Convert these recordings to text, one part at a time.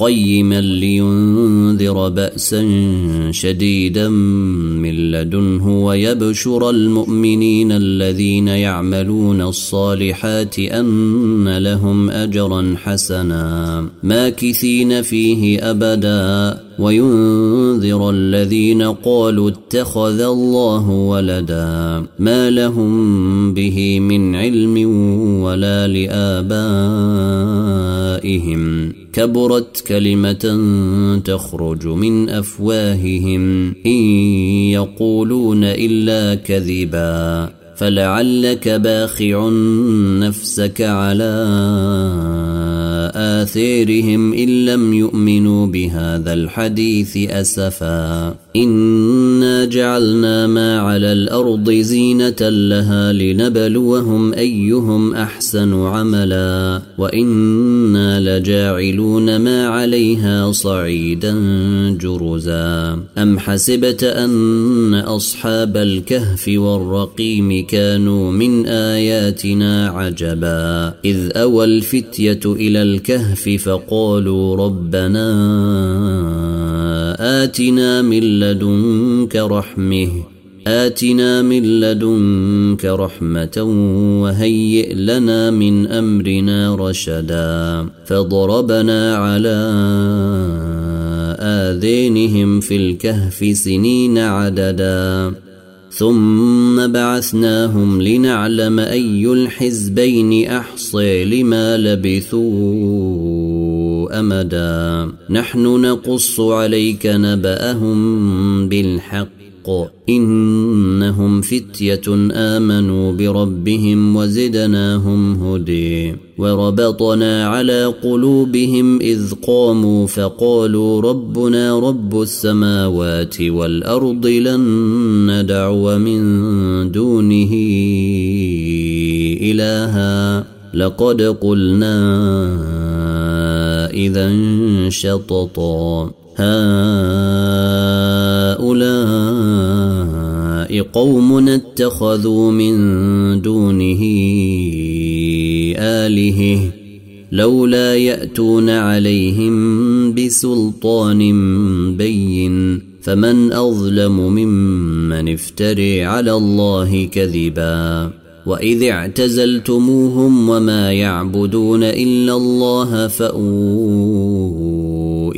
قيما لينذر باسا شديدا من لدنه ويبشر المؤمنين الذين يعملون الصالحات ان لهم اجرا حسنا ماكثين فيه ابدا وينذر الذين قالوا اتخذ الله ولدا ما لهم به من علم ولا لابائهم كبرت كلمة تخرج من أفواههم. إن يقولون إلا كذبا فلعلك باخع نفسك على آثيرهم إن لم يؤمنوا بهذا الحديث أسفا. إنا جعلنا ما على الأرض زينة لها لنبلوهم أيهم أحسن عملا. وإنا لجاعلون ما عليها صعيدا جرزا. أم حسبت أن أصحاب الكهف والرقيم كانوا من آياتنا عجبا. إذ أوى الفتية إلى الكهف فقالوا ربنا آتنا من لدنك رحمة آتنا من لدنك رحمة وهيئ لنا من أمرنا رشدا فضربنا على آذينهم في الكهف سنين عددا. ثم بعثناهم لنعلم أي الحزبين أحصي لما لبثوا أمدا. نحن نقص عليك نبأهم بالحق إنهم فتية آمنوا بربهم وزدناهم هدي وربطنا على قلوبهم إذ قاموا فقالوا ربنا رب السماوات والأرض لن ندعو من دونه إلها. لقد قلنا إذا شططا. هؤلاء قوم اتخذوا من دونه آلهة لولا يأتون عليهم بسلطان بين فمن أظلم ممن افتري على الله كذبا. وإذ اعتزلتموهم وما يعبدون إلا الله فأووا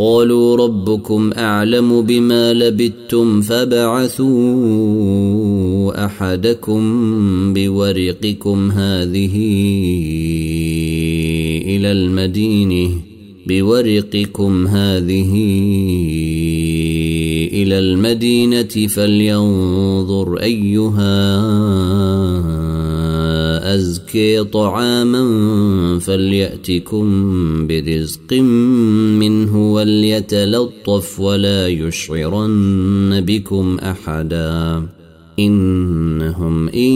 قالوا ربكم أعلم بما لبثتم فبعثوا أحدكم بورقكم هذه إلى المدينة بورقكم هذه إلى المدينة فلينظر أيها أزكي طعاما فليأتكم برزق منه وليتلطف ولا يشعرن بكم أحدا. إنهم إن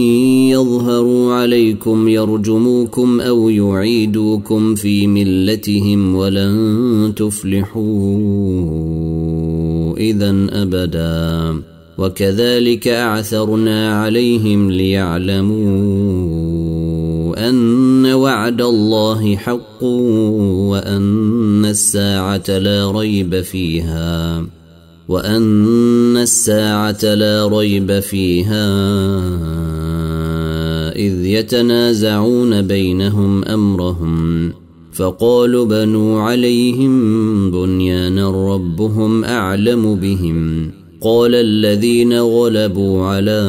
يظهروا عليكم يرجموكم أو يعيدوكم في ملتهم ولن تفلحوا إذا أبدا. وكذلك أعثرنا عليهم ليعلموا أن وعد الله حق وأن الساعة لا ريب فيها وأن الساعة لا ريب فيها إذ يتنازعون بينهم أمرهم فقالوا بنوا عليهم بنيانا ربهم أعلم بهم قال الذين غلبوا على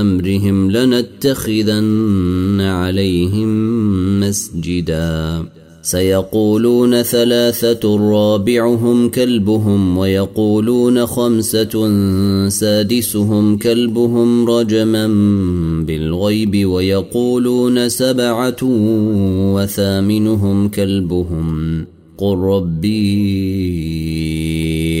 أمرهم لنتخذن عليهم مسجداً. سيقولون ثلاثة رابعهم كلبهم ويقولون خمسة سادسهم كلبهم رجما بالغيب ويقولون سبعة وثامنهم كلبهم. قل ربي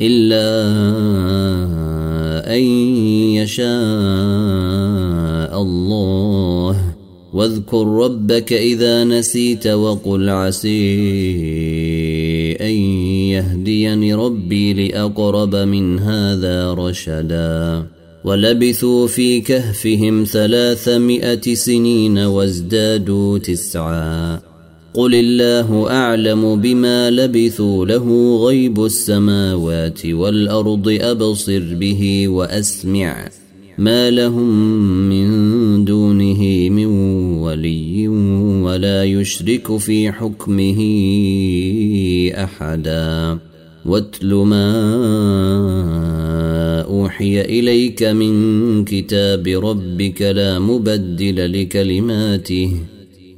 إلا أن يشاء الله. واذكر ربك إذا نسيت وقل عسي أن يهديني ربي لأقرب من هذا رشدا. ولبثوا في كهفهم ثلاثمائة سنين وازدادوا تسعا. قل الله أعلم بما لبثوا له غيب السماوات والأرض أبصر به وأسمع ما لهم من دونه من ولي ولا يشرك في حكمه احدا واتل ما اوحي اليك من كتاب ربك لا مبدل لكلماته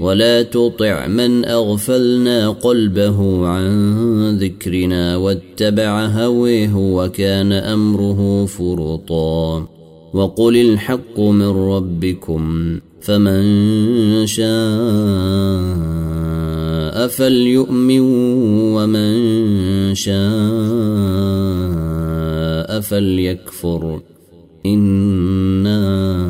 ولا تطع من أغفلنا قلبه عن ذكرنا واتبع هويه وكان أمره فرطا. وقل الحق من ربكم فمن شاء فليؤمن ومن شاء فليكفر. إنا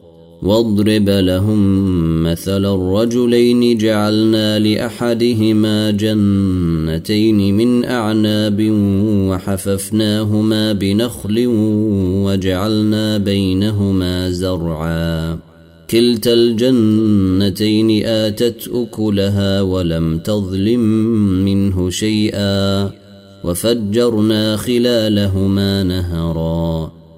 واضرب لهم مثل الرجلين جعلنا لأحدهما جنتين من أعناب وحففناهما بنخل وجعلنا بينهما زرعا. كلتا الجنتين آتت أكلها ولم تظلم منه شيئا. وفجرنا خلالهما نهرا.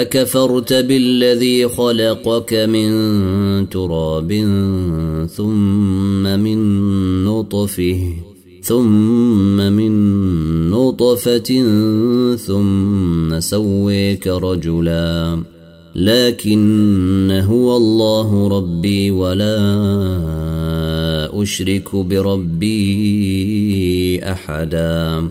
أكفرت بالذي خلقك من تراب ثم من نطفه ثم من نطفة ثم سويك رجلا. لكن هو الله ربي ولا أشرك بربي أحدا.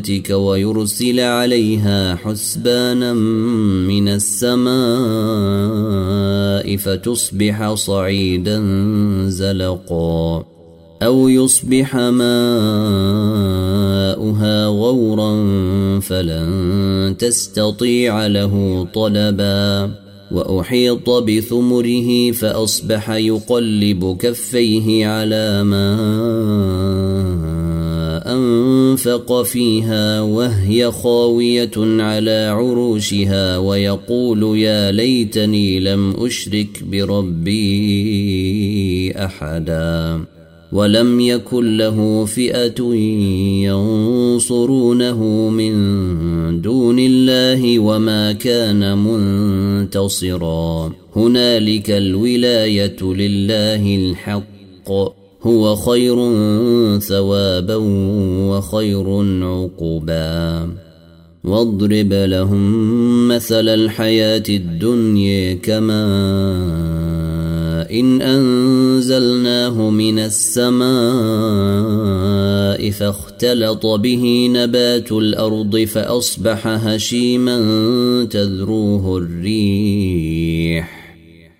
جنتك ويرسل عليها حسبانا من السماء فتصبح صعيدا زلقا أو يصبح ماؤها غورا فلن تستطيع له طلبا وأحيط بثمره فأصبح يقلب كفيه على ما أنفق فيها وهي خاوية على عروشها ويقول يا ليتني لم أشرك بربي أحداً ولم يكن له فئة ينصرونه من دون الله وما كان منتصرا هنالك الولاية لله الحق هو خير ثوابا وخير عقبا. واضرب لهم مثل الحياة الدنيا كمان إن أنزلناه من السماء فاختلط به نبات الأرض فأصبح هشيما تذروه الريح.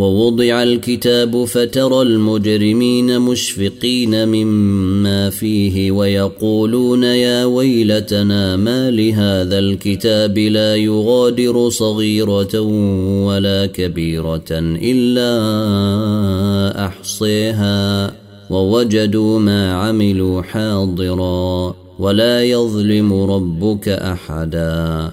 ووضع الكتاب فترى المجرمين مشفقين مما فيه ويقولون يا ويلتنا ما لهذا الكتاب لا يغادر صغيرة ولا كبيرة إلا أحصيها ووجدوا ما عملوا حاضراً ولا يظلم ربك أحدا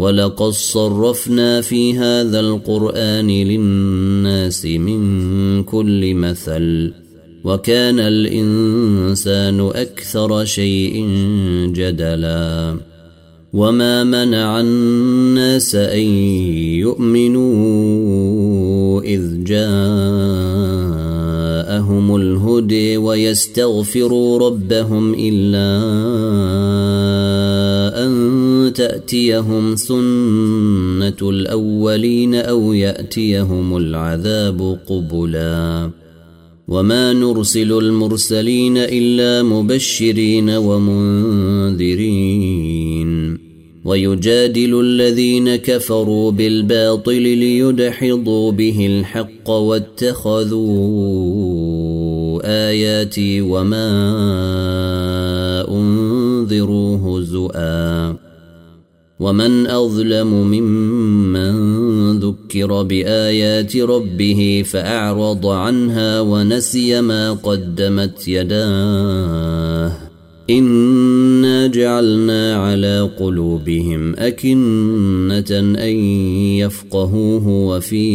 ولقد صرفنا في هذا القرآن للناس من كل مثل وكان الإنسان أكثر شيء جدلا. وما منع الناس أن يؤمنوا إذ جاءهم الهدي ويستغفروا ربهم إلا أن تأتيهم سنة الأولين أو يأتيهم العذاب قبلا. وما نرسل المرسلين إلا مبشرين ومنذرين. ويجادل الذين كفروا بالباطل ليدحضوا به الحق واتخذوا آياتي وما انذروا هزؤا ومن أظلم ممن ذكر بآيات ربه فأعرض عنها ونسي ما قدمت يداه. إنا جعلنا على قلوبهم أكنة أن يفقهوه وفي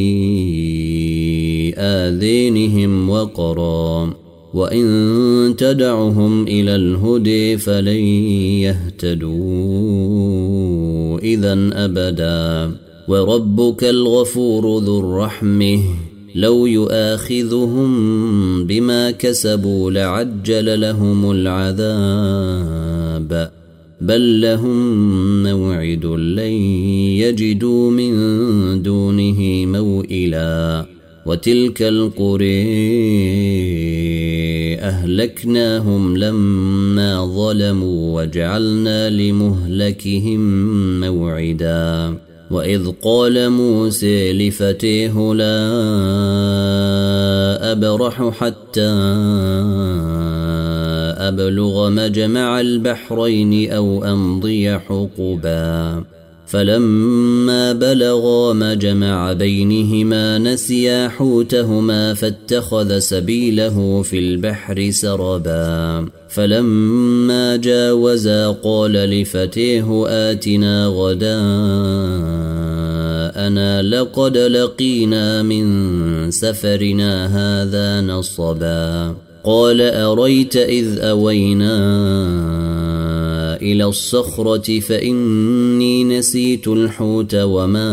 آذينهم وقرا. وإن تدعهم إلى الهدي فلن يهتدوا. اذا أبدا. وربك الغفور ذو الرحمة. لو يؤاخذهم بما كسبوا لعجل لهم العذاب. بل لهم موعد لن يجدوا من دونه موئلا. وتلك القري أهلكناهم لما ظلموا وجعلنا لمهلكهم موعدا. وإذ قال موسى لفتيه لا أبرح حتى أبلغ مجمع البحرين أو أمضي حقبا. فلما بلغا مجمع بينهما نسيا حوتهما فاتخذ سبيله في البحر سربا. فلما جاوزا قال لفتيه آتنا غداءنا لقد لقينا من سفرنا هذا نصبا. قال أريت إذ أوينا إلى الصخرة فإني نسيت الحوت وما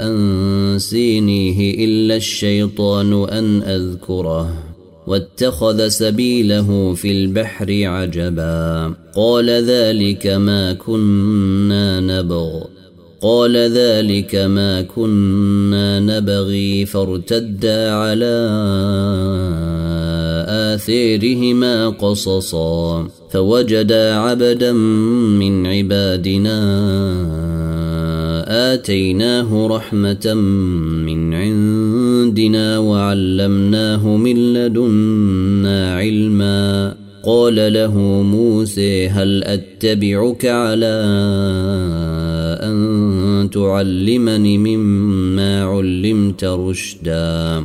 أنسينيه إلا الشيطان أن أذكره واتخذ سبيله في البحر عجبا قال ذلك ما كنا نبغ قال ذلك ما كنا نبغي فارتدا على آثيرهما قصصا فوجدا عبدا من عبادنا آتيناه رحمة من عندنا وعلمناه من لدنا علما. قال له موسى هل أتبعك على أن تعلمني مما علمت رشدا؟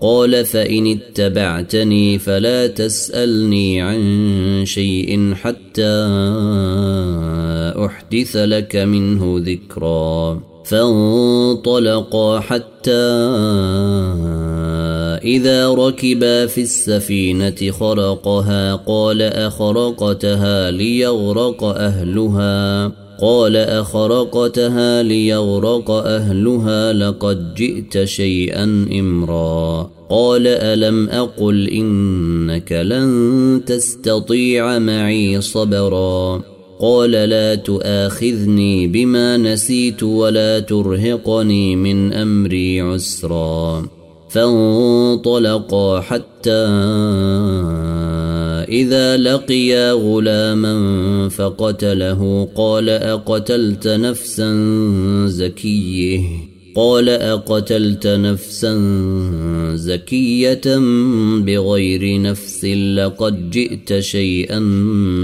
قال فإن اتبعتني فلا تسألني عن شيء حتى أحدث لك منه ذكرا. فانطلقا حتى إذا ركبا في السفينة خرقها قال أخرقتها ليغرق أهلها. قال أخرقتها ليغرق أهلها لقد جئت شيئا إمرا. قال ألم أقل إنك لن تستطيع معي صبرا. قال لا تؤاخذني بما نسيت ولا ترهقني من أمري عسرا. فانطلقا حتى إذا لقيا غلاما فقتله قال أقتلت نفسا زكية؟ قال أقتلت نفسا زكية بغير نفس لقد جئت شيئا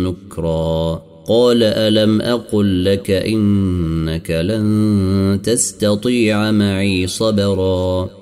نكرا. قال ألم أقل لك إنك لن تستطيع معي صبرا؟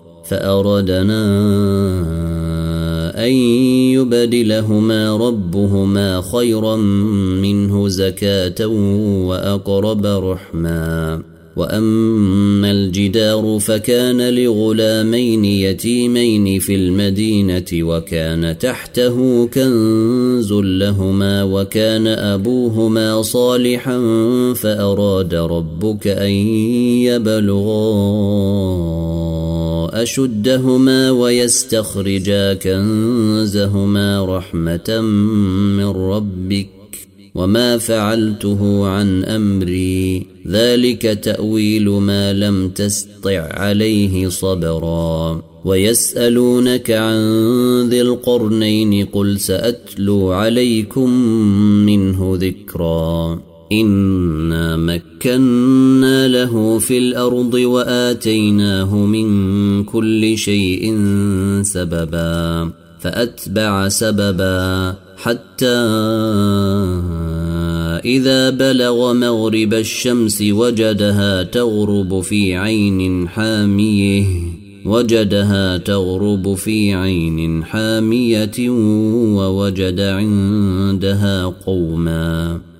فأردنا أن يبدلهما ربهما خيرا منه زكاة وأقرب رحما. وأما الجدار فكان لغلامين يتيمين في المدينة وكان تحته كنز لهما وكان أبوهما صالحا فأراد ربك أن يبلغا أشدهما ويستخرجا كنزهما رحمة من ربك وما فعلته عن أمري. ذلك تأويل ما لم تستطع عليه صبرا. ويسألونك عن ذي القرنين قل سأتلو عليكم منه ذكرًا. إنا مكنا له في الأرض وآتيناه من كل شيء سببا فأتبع سببا حتى إذا بلغ مغرب الشمس وجدها تغرب في عين حاميه وجدها تغرب في عين حامية ووجد عندها قوماً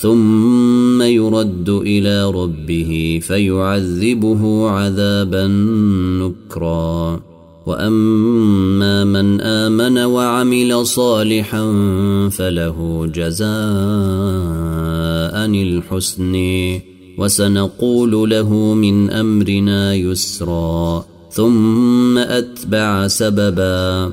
ثم يرد إلى ربه فيعذبه عذابا نكرا. وأما من آمن وعمل صالحا فله جزاء الحسن. وسنقول له من أمرنا يسرا. ثم أتبع سببا.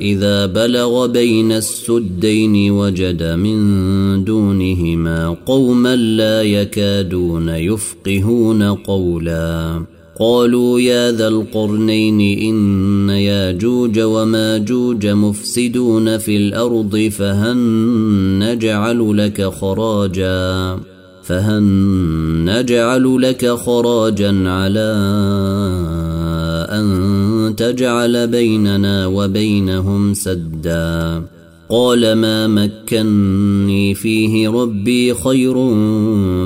إذا بلغ بين السدين وجد من دونهما قوما لا يكادون يفقهون قولا. قالوا يا ذا القرنين إن ياجوج وماجوج مفسدون في الأرض فهل نجعل لك خراجا فهل نجعل لك خراجا على تجعل بيننا وبينهم سدا. قال ما مكني فيه ربي خير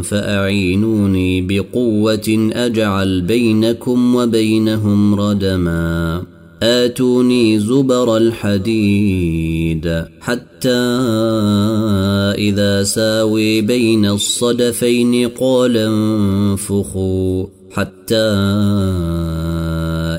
فأعينوني بقوة أجعل بينكم وبينهم ردما. آتوني زبر الحديد حتى إذا ساوي بين الصدفين قال انفخوا حتى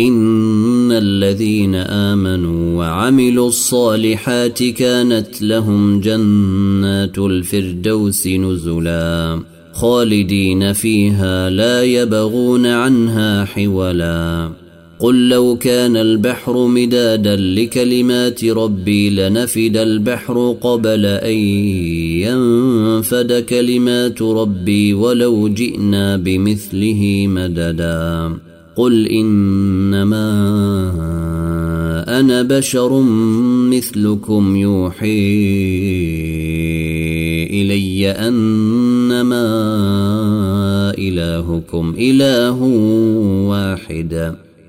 إن الذين آمنوا وعملوا الصالحات كانت لهم جنات الفردوس نزلا خالدين فيها لا يبغون عنها حولا. قل لو كان البحر مدادا لكلمات ربي لنفد البحر قبل أن ينفد كلمات ربي ولو جئنا بمثله مددا. قل انما أنا بشر مثلكم يوحي الي انما الهكم اله واحد